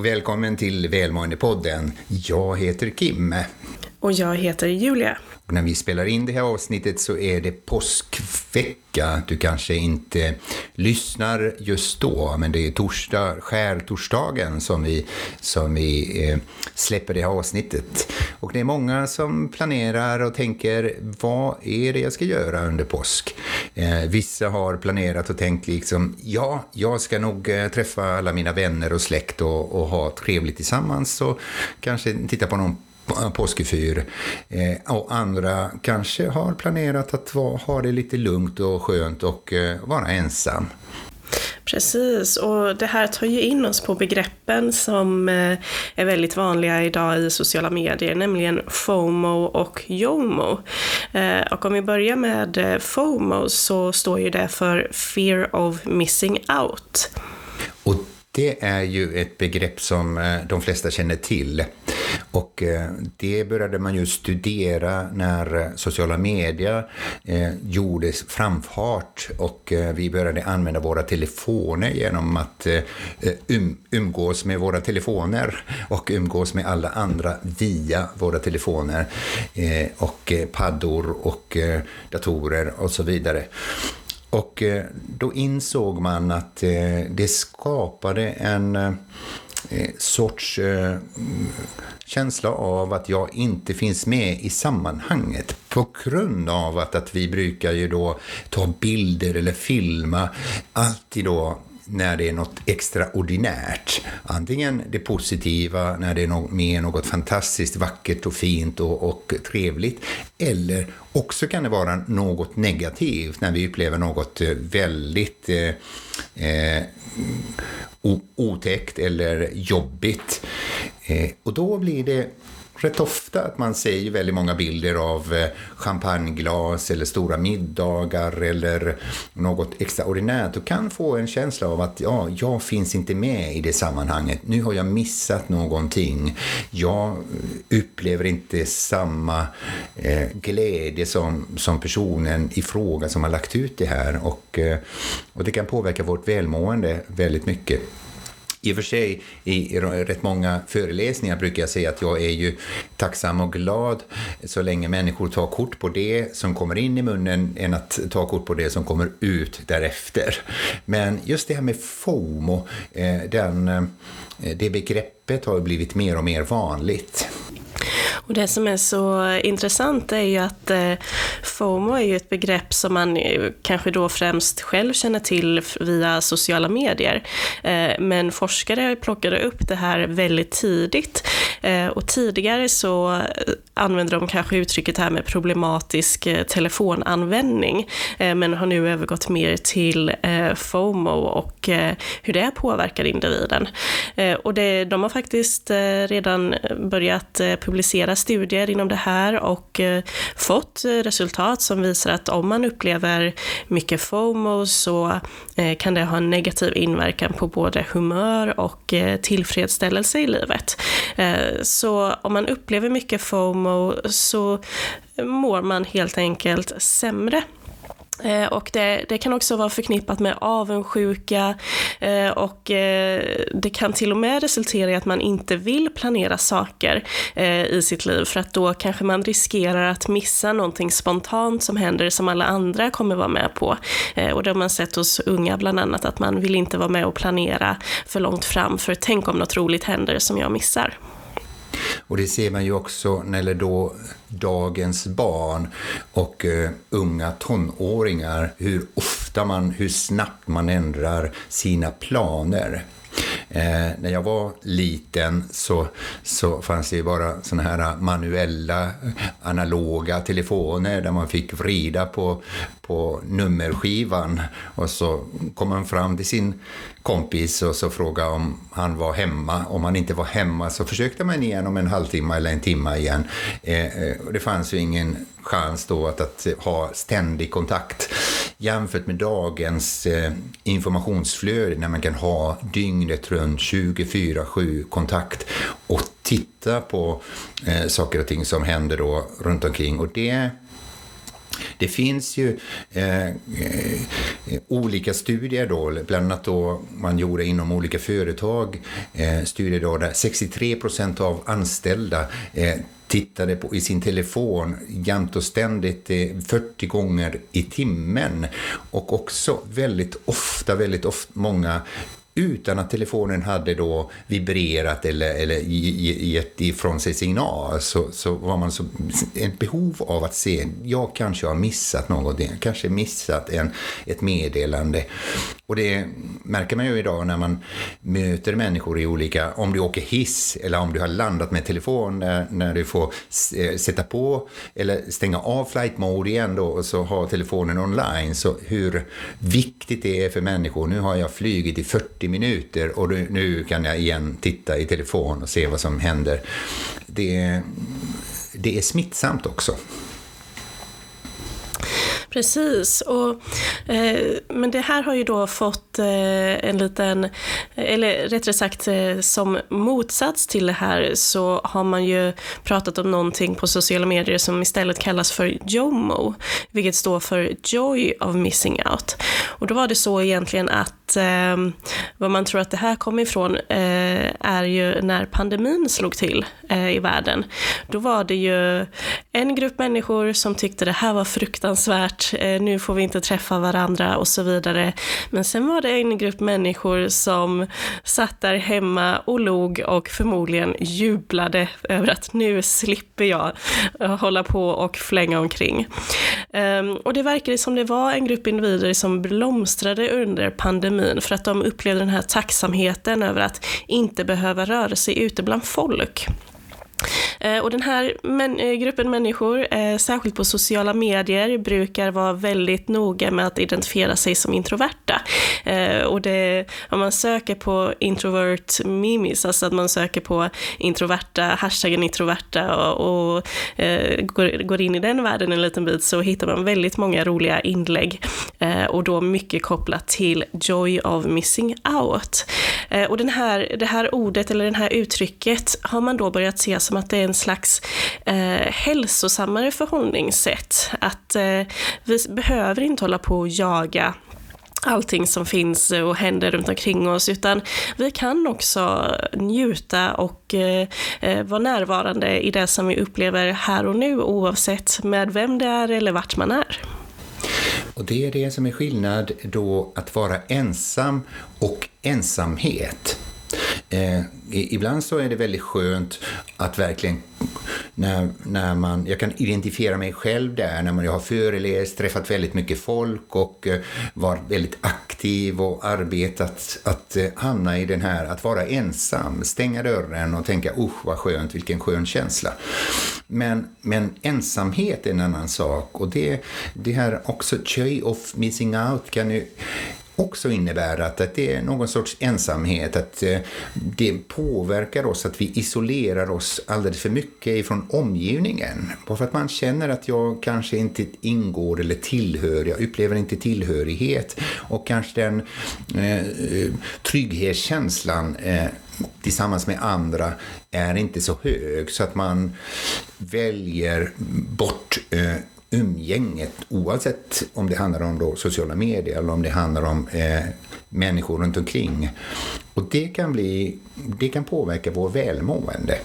Och välkommen till Välmåendepodden. Jag heter Kim. Och jag heter Julia. Och när vi spelar in det här avsnittet så är det påskvecka. Du kanske inte lyssnar just då, men det är torsdag, skärtorsdagen som vi, som vi eh, släpper det här avsnittet. Och det är många som planerar och tänker, vad är det jag ska göra under påsk? Eh, vissa har planerat och tänkt liksom, ja, jag ska nog eh, träffa alla mina vänner och släkt och, och ha trevligt tillsammans och kanske titta på någon påskefyr. Eh, och andra kanske har planerat att va, ha det lite lugnt och skönt och eh, vara ensam. Precis, och det här tar ju in oss på begreppen som eh, är väldigt vanliga idag i sociala medier, nämligen FOMO och JOMO. Eh, och om vi börjar med eh, FOMO så står ju det för Fear of Missing Out. Och det är ju ett begrepp som eh, de flesta känner till. Och eh, det började man ju studera när eh, sociala medier gjorde framfart och vi började använda våra telefoner genom att um, umgås med våra telefoner och umgås med alla andra via våra telefoner och paddor och datorer och så vidare. Och eh, då insåg man att eh, det skapade en eh, sorts känsla av att jag inte finns med i sammanhanget. På grund av att, att vi brukar ju då ta bilder eller filma alltid då när det är något extraordinärt. Antingen det positiva, när det är med något fantastiskt vackert och fint och, och trevligt. Eller också kan det vara något negativt när vi upplever något eh, väldigt eh, eh, otäckt eller jobbigt. Eh, och då blir det rätt ofta att man ser väldigt många bilder av eh, champagneglas eller stora middagar eller något extraordinärt och kan få en känsla av att ja, jag finns inte med i det sammanhanget. Nu har jag missat någonting. Jag eh, upplever inte samma eh, glädje som, som personen i fråga som har lagt ut det här och, eh, och det kan påverka vårt välmående väldigt mycket. I och för sig, i rätt många föreläsningar brukar jag säga att jag är ju tacksam och glad så länge människor tar kort på det som kommer in i munnen än att ta kort på det som kommer ut därefter. Men just det här med FOMO, eh, den, eh, det begreppet har blivit mer och mer vanligt. Och det som är så intressant är ju att eh, FOMO är ju ett begrepp som man kanske då främst själv känner till via sociala medier. Eh, men forskare plockade upp det här väldigt tidigt. Eh, och tidigare så använde de kanske uttrycket här med problematisk telefonanvändning, men har nu övergått mer till FOMO och hur det påverkar individen. Och det, de har faktiskt redan börjat publicera studier inom det här och eh, fått eh, resultat som visar att om man upplever mycket FOMO så eh, kan det ha en negativ inverkan på både humör och tillfredsställelse i livet. Så om man upplever mycket FOMO så mår man helt enkelt sämre. Eh, och det, det, kan också vara förknippat med avundsjuka eh, och eh, det kan till och med resultera i att man inte vill planera saker eh, i sitt liv för att då kanske man riskerar att missa någonting spontant som händer som alla andra kommer vara med på. Eh, och det har man sett hos unga bland annat att man vill inte vara med och planera för långt fram för tänk om något roligt händer som jag missar. Och det ser man ju också när det då dagens barn och uh, unga tonåringar, hur ofta man, hur snabbt man ändrar sina planer. Eh, när jag var liten så, så fanns det ju bara såna här manuella, analoga telefoner där man fick vrida på, på nummerskivan och så kom man fram till sin kompis och så frågade om han var hemma. Om han inte var hemma så försökte man igen om en halvtimme eller en timme igen. Eh, eh, och det fanns ju ingen chans då att, att ha ständig kontakt jämfört med dagens eh, informationsflöde när man kan ha dygnet runt 24-7 kontakt och titta på eh, saker och ting som händer då runt omkring och det det finns ju eh, eh olika studier då, bland annat då man gjorde inom olika företag, eh, studier då där 63 procent av anställda eh, tittade på, i sin telefon jämt och ständigt eh, 40 gånger i timmen. Och också väldigt ofta, väldigt ofta, många utan att telefonen hade då vibrerat eller, eller gett ifrån sig signal så, så var man så ett behov av att se, jag kanske har missat någonting, kanske missat en, ett meddelande. Och det märker man ju idag när man möter människor i olika, om du åker hiss eller om du har landat med telefon när, när du får eh, sätta på eller stänga av flight mode igen då och så ha telefonen online. Så hur viktigt det är för människor. Nu har jag flugit i 40 minuter och nu kan jag igen titta i telefon och se vad som händer. Det, det är smittsamt också. Precis, och, eh, men det här har ju då fått eh, en liten, eller rättare sagt eh, som motsats till det här så har man ju pratat om någonting på sociala medier som istället kallas för JOMO, vilket står för Joy of Missing Out. Och då var det så egentligen att eh, vad man tror att det här kommer ifrån eh, är ju när pandemin slog till eh, i världen. Då var det ju en grupp människor som tyckte det här var fruktansvärt Eh, nu får vi inte träffa varandra och så vidare. Men sen var det en grupp människor som satt där hemma och log och förmodligen jublade över att nu slipper jag eh, hålla på och flänga omkring. Ehm, och det verkade som det var en grupp individer som blomstrade under pandemin för att de upplevde den här tacksamheten över att inte behöva röra sig ute bland folk. Eh, och den här eh, gruppen människor, eh, särskilt på sociala medier, brukar vara väldigt noga med att identifiera sig som introverta. Eh, och det, om man söker på introvert memes, alltså att man söker på introverta, hashtaggen introverta och, och eh, går, går in i den världen en liten bit så hittar man väldigt många roliga inlägg och då mycket kopplat till joy of missing out. Eh, och den här, det här ordet eller det här uttrycket har man då börjat se som att det är en slags eh, hälsosammare förhållningssätt. Att eh, vi behöver inte hålla på och jaga allting som finns och händer runt omkring oss, utan vi kan också njuta och eh, eh vara närvarande i det som vi upplever här och nu, oavsett med vem det är eller vart man är. Och det är det som är skillnad då att vara ensam och ensamhet. Eh, ibland så är det väldigt skönt att verkligen när, när man, jag kan identifiera mig själv där när man, jag har föreläst, träffat väldigt mycket folk och eh, varit väldigt aktiv och arbetat att eh, hamna i den här, att vara ensam, stänga dörren och tänka usch vad skönt, vilken skön känsla. Men, men ensamhet är en annan sak och det, det här också joy of missing out kan ju också innebär att, att det är någon sorts ensamhet, att eh, det påverkar oss, att vi isolerar oss alldeles för mycket ifrån omgivningen. Bara för att man känner att jag kanske inte ingår eller tillhör, jag upplever inte tillhörighet och kanske den eh, eh trygghetskänslan eh, tillsammans med andra är inte så hög så att man väljer bort eh, umgänget oavsett om det handlar om då sociala medier eller om det handlar om eh, människor runt omkring. Och det kan, bli, det kan påverka vår välmående.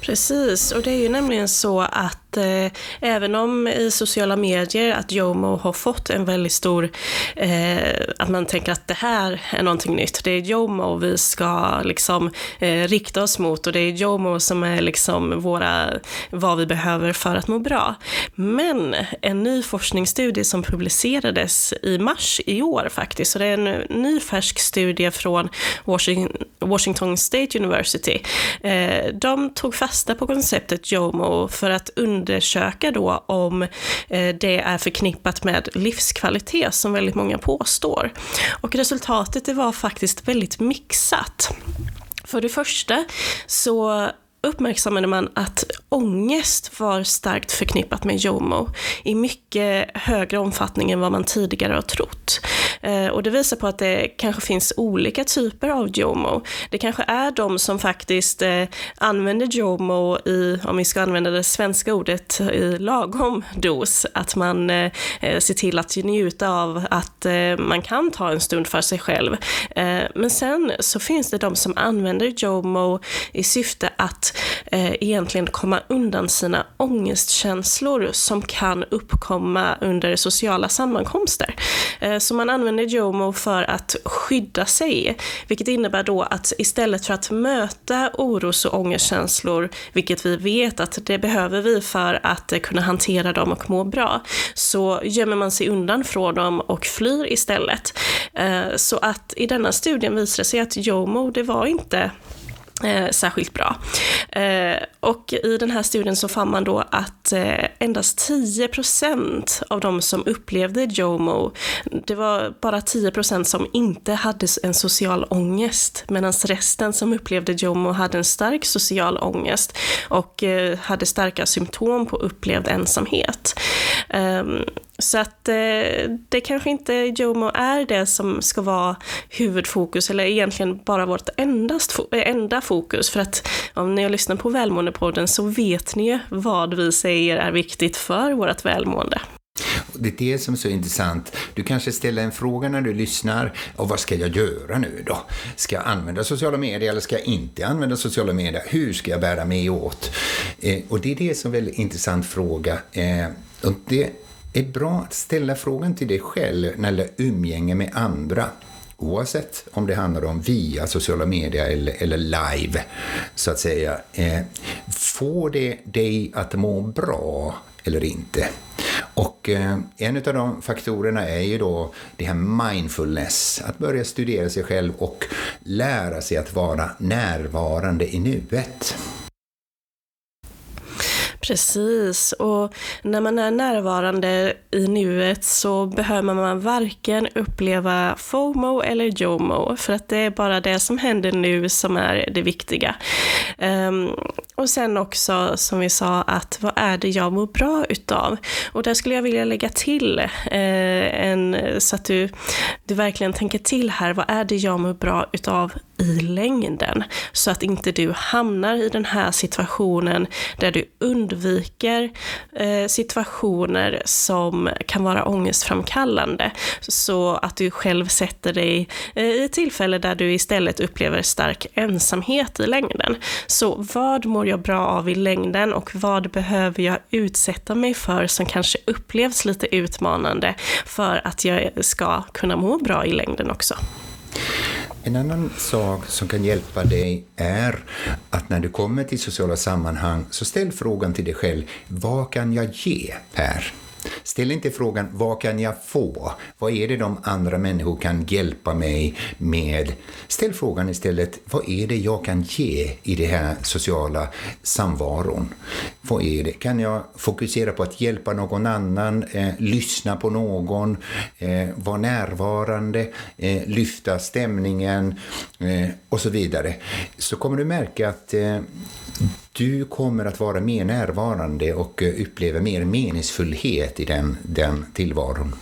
Precis, och det är ju nämligen så att eh, även om i sociala medier att Jomo har fått en väldigt stor, eh, att man tänker att det här är någonting nytt. Det är Jomo vi ska liksom eh, rikta oss mot och det är Jomo som är liksom våra, vad vi behöver för att må bra. Men en ny forskningsstudie som publicerades i mars i år faktiskt, så det är en ny färsk studie från Washington State University. Eh, de tog fasta på konceptet Jomo för att undersöka då om eh, det är förknippat med livskvalitet som väldigt många påstår. Och resultatet det var faktiskt väldigt mixat. För det första så uppmärksammade man att ångest var starkt förknippat med JOMO i mycket högre omfattning än vad man tidigare har trott. Eh, och det visar på att det kanske finns olika typer av JOMO. Det kanske är de som faktiskt eh, använder JOMO i, om vi ska använda det svenska ordet, i lagom dos. Att man eh, ser till att njuta av att man kan ta en stund för sig själv. Men sen så finns det de som använder JOMO i syfte att egentligen komma undan sina ångestkänslor som kan uppkomma under sociala sammankomster. Eh, så man använder JOMO för att skydda sig, vilket innebär då att istället för att möta oros och ångestkänslor, vilket vi vet att det behöver vi för att kunna hantera dem och må bra, så gömmer man sig undan från dem och flyr istället. Eh, så att i denna studien visar det sig att JOMO, det var inte Eh, särskilt bra. Eh, och i den här studien så fann man då att eh, endast 10% av de som upplevde JOMO, det var bara 10% som inte hade en social ångest, medan resten som upplevde JOMO hade en stark social ångest och eh, hade starka symptom på upplevd ensamhet. Ehm, så att eh, det kanske inte Jomo är det som ska vara huvudfokus, eller egentligen bara vårt endast, fo eh, enda fokus. För att om ni har lyssnat på Välmåendepodden så vet ni ju vad vi säger är viktigt för vårt välmående. Det är det som är så intressant. Du kanske ställer en fråga när du lyssnar. Och vad ska jag göra nu då? Ska jag använda sociala medier eller ska jag inte använda sociala medier? Hur ska jag bära mig åt? Eh, och det är det som är en väldigt intressant fråga. Eh, och det är bra att ställa frågan till dig själv när det umgänge med andra. Oavsett om det handlar om via sociala medier eller, eller live, så att säga. Eh, får det dig att må bra eller inte? Och eh, en av de faktorerna är ju då det här mindfulness, att börja studera sig själv och lära sig att vara närvarande i nuet. Precis, och när man är närvarande i nuet så behöver man varken uppleva FOMO eller JOMO, för att det är bara det som händer nu som är det viktiga. Um, och sen också, som vi sa, att vad är det jag mår bra utav? Och där skulle jag vilja lägga till, eh, en, så att du, du verkligen tänker till här, vad är det jag mår bra utav i längden. Så att inte du hamnar i den här situationen där du undviker eh, situationer som kan vara ångestframkallande. Så att du själv sätter dig eh, i tillfälle där du istället upplever stark ensamhet i längden. Så vad mår jag bra av i längden och vad behöver jag utsätta mig för som kanske upplevs lite utmanande för att jag ska kunna må bra i längden också. En annan sak som kan hjälpa dig är att när du kommer till sociala sammanhang så ställ frågan till dig själv, vad kan jag ge här? Ställ inte frågan vad kan jag få? Vad är det de andra människor kan hjälpa mig med? Ställ frågan istället vad är det jag kan ge i den här sociala samvaron? Vad är det? Kan jag fokusera på att hjälpa någon annan, eh, lyssna på någon, eh, vara närvarande, eh, lyfta stämningen eh, och så vidare. Så kommer du märka att eh, du kommer att vara mer närvarande och eh, uppleva mer meningsfullhet i den, den tillvaron.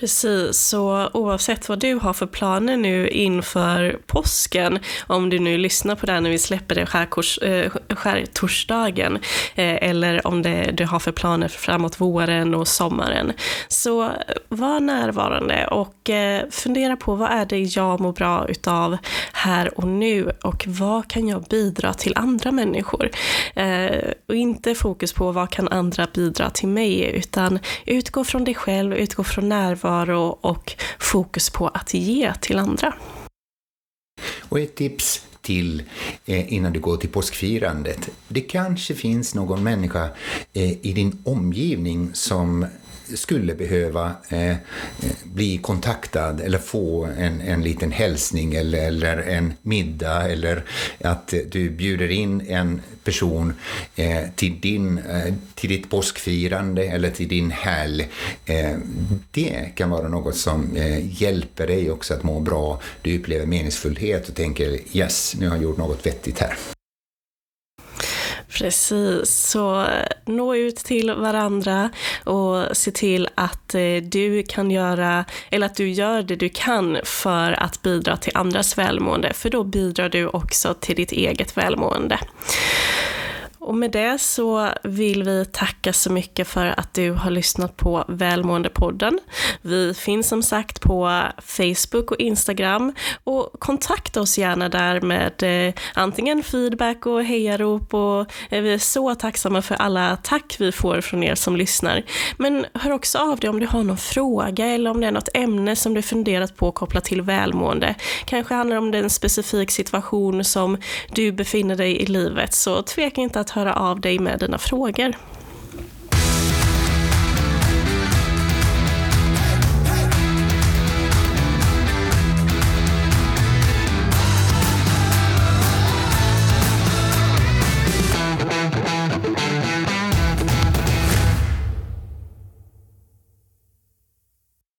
Precis, så oavsett vad du har för planer nu inför påsken, om du nu lyssnar på det här när vi släpper det skärkors, äh, eh, skärtorsdagen, äh, eh, eller om det, du har för planer framåt våren och sommaren, så eh, var närvarande och äh, fundera på vad är det jag mår bra utav här och nu och vad kan jag bidra till andra människor? och inte fokus på vad kan andra bidra till mig, utan utgå från dig själv, utgå från närvaro närvaro och fokus på att ge till andra. Och ett tips till eh, innan du går till påskfirandet. Det kanske finns någon människa eh, i din omgivning som skulle behöva eh, eh, bli kontaktad eller få en, en liten hälsning eller, eller en middag eller att du bjuder in en person eh, till, din, eh, till ditt påskfirande eller till din helg. Eh, det kan vara något som eh, hjälper dig också att må bra. Du upplever meningsfullhet och tänker yes, nu har jag gjort något vettigt här. Precis, så eh, nå ut till varandra och se till att eh, du kan göra, eller att du gör det du kan för att bidra till andras välmående, för då bidrar du också till ditt eget välmående. Och med det så vill vi tacka så mycket för att du har lyssnat på Välmåendepodden. Vi finns som sagt på Facebook och Instagram och kontakta oss gärna där med eh, antingen feedback och hejarop och eh, vi är så tacksamma för alla tack vi får från er som lyssnar. Men hör också av dig om du har någon fråga eller om det är något ämne som du funderat på kopplat till välmående. Kanske handlar det om en specifik situation som du befinner dig i livet, så tveka inte att höra av dig med dina frågor.